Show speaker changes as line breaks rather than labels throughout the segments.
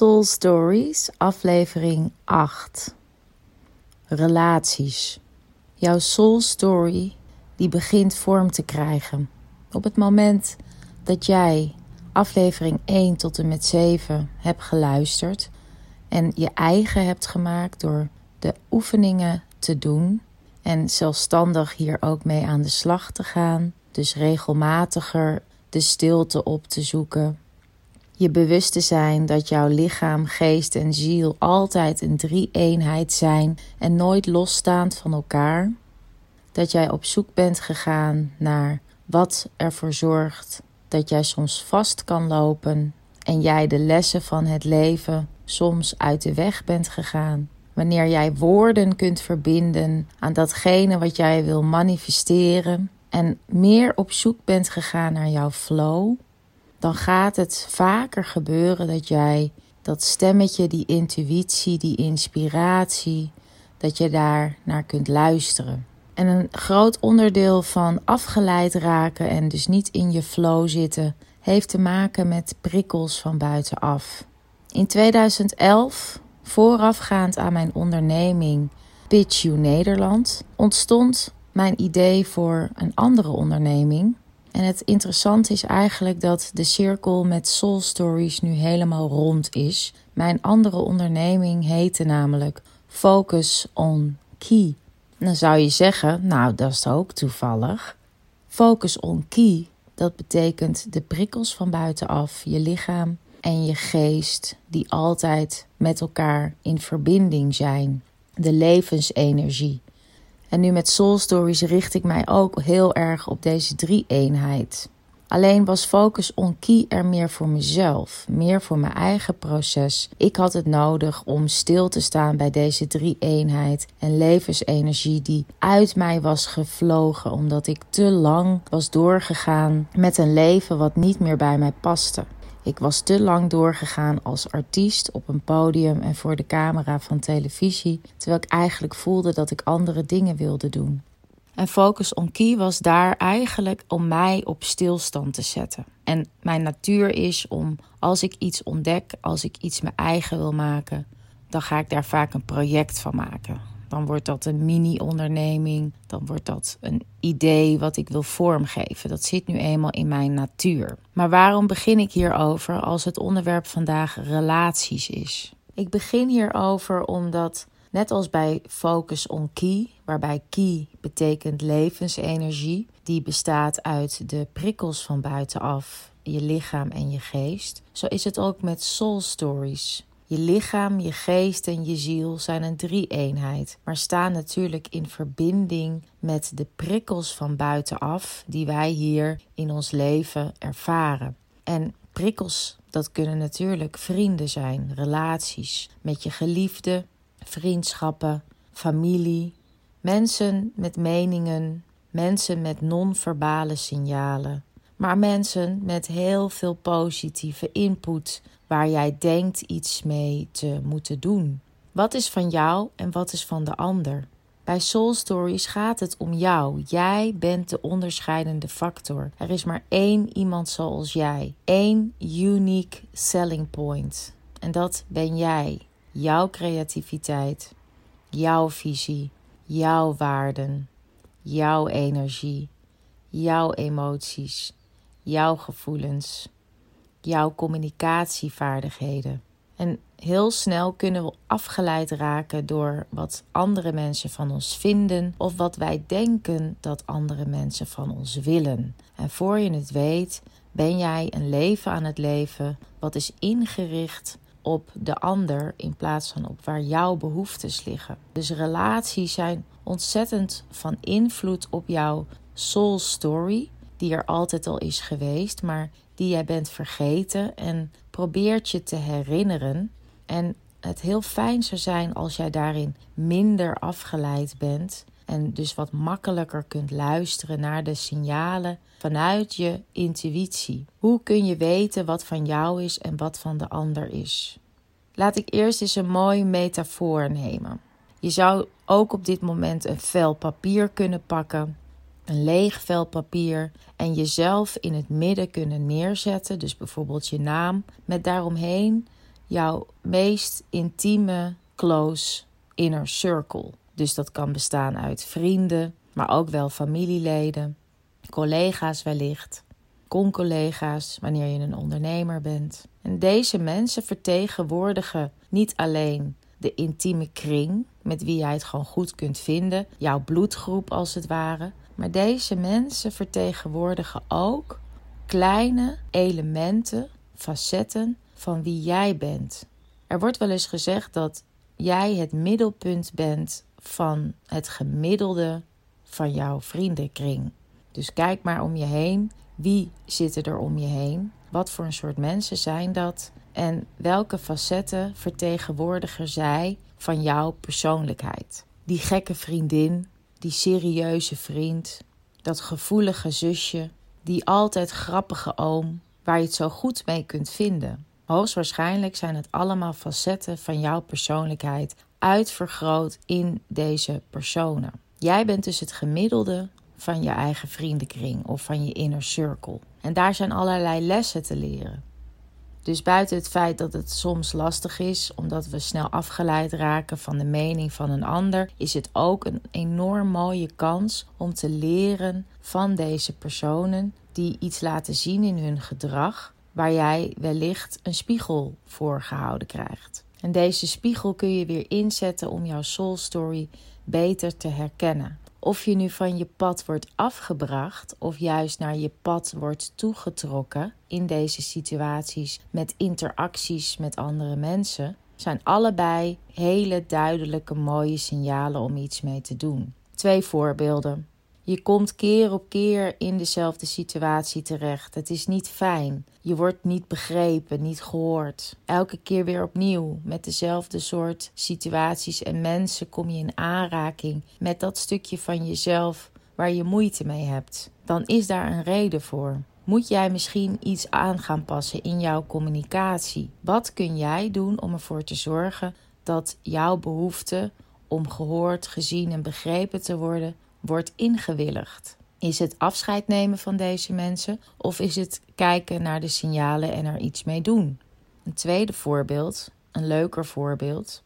Soul Stories, aflevering 8. Relaties. Jouw soul story die begint vorm te krijgen. Op het moment dat jij aflevering 1 tot en met 7 hebt geluisterd en je eigen hebt gemaakt door de oefeningen te doen en zelfstandig hier ook mee aan de slag te gaan, dus regelmatiger de stilte op te zoeken je bewust te zijn dat jouw lichaam, geest en ziel altijd een drie-eenheid zijn en nooit losstaand van elkaar. Dat jij op zoek bent gegaan naar wat ervoor zorgt dat jij soms vast kan lopen en jij de lessen van het leven soms uit de weg bent gegaan. Wanneer jij woorden kunt verbinden aan datgene wat jij wil manifesteren en meer op zoek bent gegaan naar jouw flow, dan gaat het vaker gebeuren dat jij dat stemmetje, die intuïtie, die inspiratie, dat je daar naar kunt luisteren. En een groot onderdeel van afgeleid raken en dus niet in je flow zitten, heeft te maken met prikkels van buitenaf. In 2011, voorafgaand aan mijn onderneming Pitch You Nederland, ontstond mijn idee voor een andere onderneming en het interessante is eigenlijk dat de cirkel met Soul Stories nu helemaal rond is. Mijn andere onderneming heette namelijk Focus on Key. Dan zou je zeggen, nou dat is ook toevallig. Focus on Key, dat betekent de prikkels van buitenaf, je lichaam en je geest, die altijd met elkaar in verbinding zijn. De levensenergie. En nu met Soul Stories richt ik mij ook heel erg op deze drie-eenheid. Alleen was focus on key er meer voor mezelf, meer voor mijn eigen proces. Ik had het nodig om stil te staan bij deze drie-eenheid en levensenergie die uit mij was gevlogen omdat ik te lang was doorgegaan met een leven wat niet meer bij mij paste. Ik was te lang doorgegaan als artiest op een podium en voor de camera van televisie, terwijl ik eigenlijk voelde dat ik andere dingen wilde doen. En Focus on Key was daar eigenlijk om mij op stilstand te zetten. En mijn natuur is om, als ik iets ontdek, als ik iets mijn eigen wil maken, dan ga ik daar vaak een project van maken. Dan wordt dat een mini-onderneming. Dan wordt dat een idee wat ik wil vormgeven. Dat zit nu eenmaal in mijn natuur. Maar waarom begin ik hierover als het onderwerp vandaag relaties is? Ik begin hierover omdat, net als bij Focus on Key, waarbij key betekent levensenergie, die bestaat uit de prikkels van buitenaf, je lichaam en je geest, zo is het ook met Soul Stories. Je lichaam, je geest en je ziel zijn een drie-eenheid, maar staan natuurlijk in verbinding met de prikkels van buitenaf die wij hier in ons leven ervaren. En prikkels, dat kunnen natuurlijk vrienden zijn, relaties met je geliefde, vriendschappen, familie, mensen met meningen, mensen met non-verbale signalen, maar mensen met heel veel positieve input waar jij denkt iets mee te moeten doen. Wat is van jou en wat is van de ander? Bij Soul Stories gaat het om jou. Jij bent de onderscheidende factor. Er is maar één iemand zoals jij. Eén unique selling point. En dat ben jij. Jouw creativiteit, jouw visie, jouw waarden, jouw energie, jouw emoties, jouw gevoelens jouw communicatievaardigheden. En heel snel kunnen we afgeleid raken door wat andere mensen van ons vinden of wat wij denken dat andere mensen van ons willen. En voor je het weet, ben jij een leven aan het leven wat is ingericht op de ander in plaats van op waar jouw behoeftes liggen. Dus relaties zijn ontzettend van invloed op jouw soul story, die er altijd al is geweest, maar die jij bent vergeten en probeert je te herinneren. En het heel fijn zou zijn als jij daarin minder afgeleid bent en dus wat makkelijker kunt luisteren naar de signalen vanuit je intuïtie. Hoe kun je weten wat van jou is en wat van de ander is? Laat ik eerst eens een mooie metafoor nemen. Je zou ook op dit moment een vel papier kunnen pakken een leeg vel papier en jezelf in het midden kunnen neerzetten, dus bijvoorbeeld je naam, met daaromheen jouw meest intieme, close inner circle. Dus dat kan bestaan uit vrienden, maar ook wel familieleden, collega's wellicht, con-collega's wanneer je een ondernemer bent. En deze mensen vertegenwoordigen niet alleen de intieme kring met wie jij het gewoon goed kunt vinden, jouw bloedgroep als het ware, maar deze mensen vertegenwoordigen ook kleine elementen, facetten van wie jij bent. Er wordt wel eens gezegd dat jij het middelpunt bent van het gemiddelde van jouw vriendenkring. Dus kijk maar om je heen. Wie zitten er om je heen? Wat voor een soort mensen zijn dat? En welke facetten vertegenwoordigen zij van jouw persoonlijkheid? Die gekke vriendin, die serieuze vriend, dat gevoelige zusje, die altijd grappige oom, waar je het zo goed mee kunt vinden. Hoogstwaarschijnlijk zijn het allemaal facetten van jouw persoonlijkheid uitvergroot in deze personen. Jij bent dus het gemiddelde van je eigen vriendenkring of van je inner circle. En daar zijn allerlei lessen te leren. Dus buiten het feit dat het soms lastig is, omdat we snel afgeleid raken van de mening van een ander, is het ook een enorm mooie kans om te leren van deze personen die iets laten zien in hun gedrag, waar jij wellicht een spiegel voor gehouden krijgt. En deze spiegel kun je weer inzetten om jouw soul story beter te herkennen. Of je nu van je pad wordt afgebracht of juist naar je pad wordt toegetrokken in deze situaties met interacties met andere mensen, zijn allebei hele duidelijke mooie signalen om iets mee te doen. Twee voorbeelden. Je komt keer op keer in dezelfde situatie terecht. Het is niet fijn. Je wordt niet begrepen, niet gehoord. Elke keer weer opnieuw met dezelfde soort situaties en mensen kom je in aanraking met dat stukje van jezelf waar je moeite mee hebt. Dan is daar een reden voor. Moet jij misschien iets aan gaan passen in jouw communicatie? Wat kun jij doen om ervoor te zorgen dat jouw behoefte om gehoord, gezien en begrepen te worden wordt ingewilligd? Is het afscheid nemen van deze mensen of is het kijken naar de signalen en er iets mee doen? Een tweede voorbeeld, een leuker voorbeeld.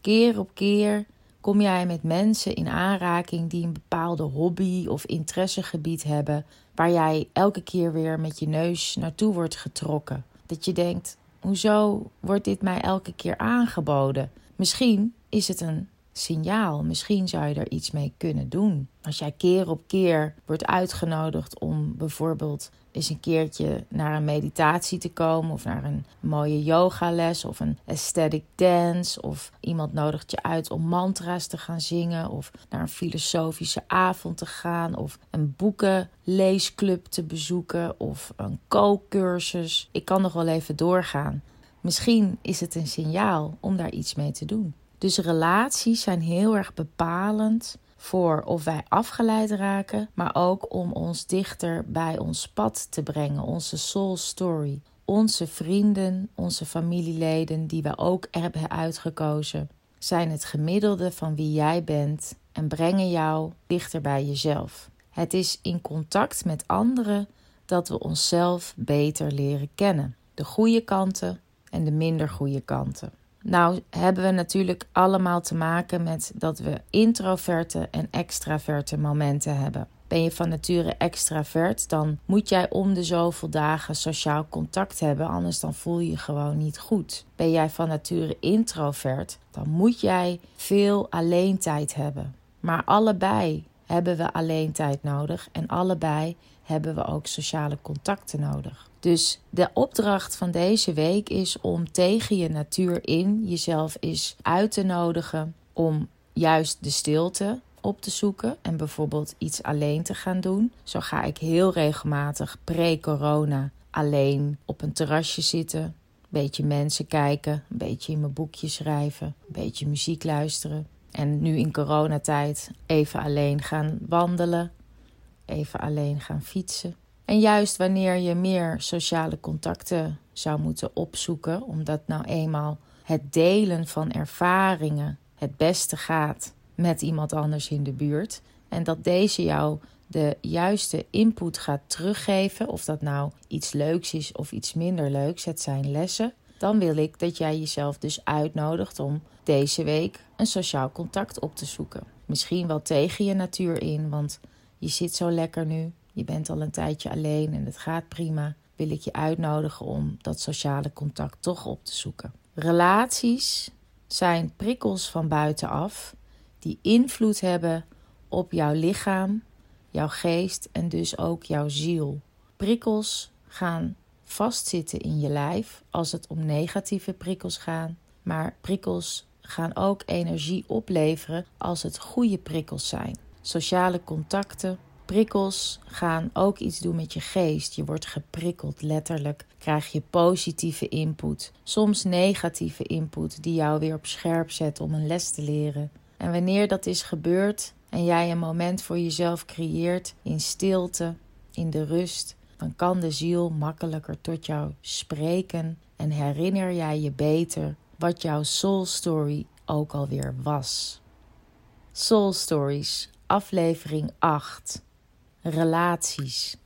Keer op keer kom jij met mensen in aanraking die een bepaalde hobby of interessegebied hebben, waar jij elke keer weer met je neus naartoe wordt getrokken. Dat je denkt: hoezo wordt dit mij elke keer aangeboden? Misschien is het een signaal. Misschien zou je er iets mee kunnen doen. Als jij keer op keer wordt uitgenodigd om bijvoorbeeld eens een keertje naar een meditatie te komen of naar een mooie yogales of een aesthetic dance of iemand nodigt je uit om mantra's te gaan zingen of naar een filosofische avond te gaan of een boekenleesclub te bezoeken of een kookcursus. Ik kan nog wel even doorgaan. Misschien is het een signaal om daar iets mee te doen. Dus relaties zijn heel erg bepalend voor of wij afgeleid raken, maar ook om ons dichter bij ons pad te brengen, onze soul story. Onze vrienden, onze familieleden die we ook hebben uitgekozen, zijn het gemiddelde van wie jij bent en brengen jou dichter bij jezelf. Het is in contact met anderen dat we onszelf beter leren kennen. De goede kanten en de minder goede kanten. Nou hebben we natuurlijk allemaal te maken met dat we introverte en extraverte momenten hebben. Ben je van nature extravert, dan moet jij om de zoveel dagen sociaal contact hebben, anders dan voel je je gewoon niet goed. Ben jij van nature introvert, dan moet jij veel alleen tijd hebben. Maar allebei hebben we alleen tijd nodig en allebei hebben we ook sociale contacten nodig. Dus de opdracht van deze week is om tegen je natuur in jezelf eens uit te nodigen om juist de stilte op te zoeken en bijvoorbeeld iets alleen te gaan doen. Zo ga ik heel regelmatig pre-corona alleen op een terrasje zitten, een beetje mensen kijken, een beetje in mijn boekje schrijven, een beetje muziek luisteren. En nu in coronatijd even alleen gaan wandelen, even alleen gaan fietsen. En juist wanneer je meer sociale contacten zou moeten opzoeken, omdat nou eenmaal het delen van ervaringen het beste gaat met iemand anders in de buurt. En dat deze jou de juiste input gaat teruggeven, of dat nou iets leuks is of iets minder leuks, het zijn lessen. dan wil ik dat jij jezelf dus uitnodigt om deze week een sociaal contact op te zoeken. Misschien wel tegen je natuur in, want je zit zo lekker nu. Je bent al een tijdje alleen en het gaat prima. Wil ik je uitnodigen om dat sociale contact toch op te zoeken. Relaties zijn prikkels van buitenaf die invloed hebben op jouw lichaam, jouw geest en dus ook jouw ziel. Prikkels gaan vastzitten in je lijf als het om negatieve prikkels gaat, maar prikkels gaan ook energie opleveren als het goede prikkels zijn. Sociale contacten, prikkels gaan ook iets doen met je geest. Je wordt geprikkeld, letterlijk. Krijg je positieve input, soms negatieve input die jou weer op scherp zet om een les te leren. En wanneer dat is gebeurd en jij een moment voor jezelf creëert in stilte, in de rust, dan kan de ziel makkelijker tot jou spreken en herinner jij je beter wat jouw soul story ook alweer was. Soul Stories, aflevering 8. Relaties.